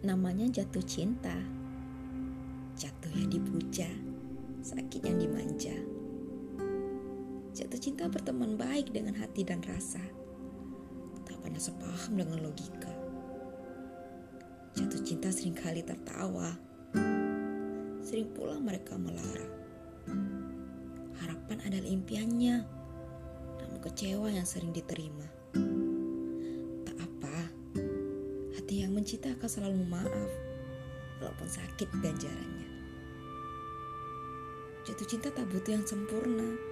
namanya jatuh cinta. Jatuh yang dipuja, sakit yang dimanja. Jatuh cinta berteman baik dengan hati dan rasa. Tak pernah sepaham dengan logika. Jatuh cinta sering kali tertawa. Sering pula mereka melara. Harapan adalah impiannya. Namun kecewa yang sering diterima. Mencinta akan selalu maaf. Walaupun sakit ganjarannya. Jatuh cinta tak butuh yang sempurna.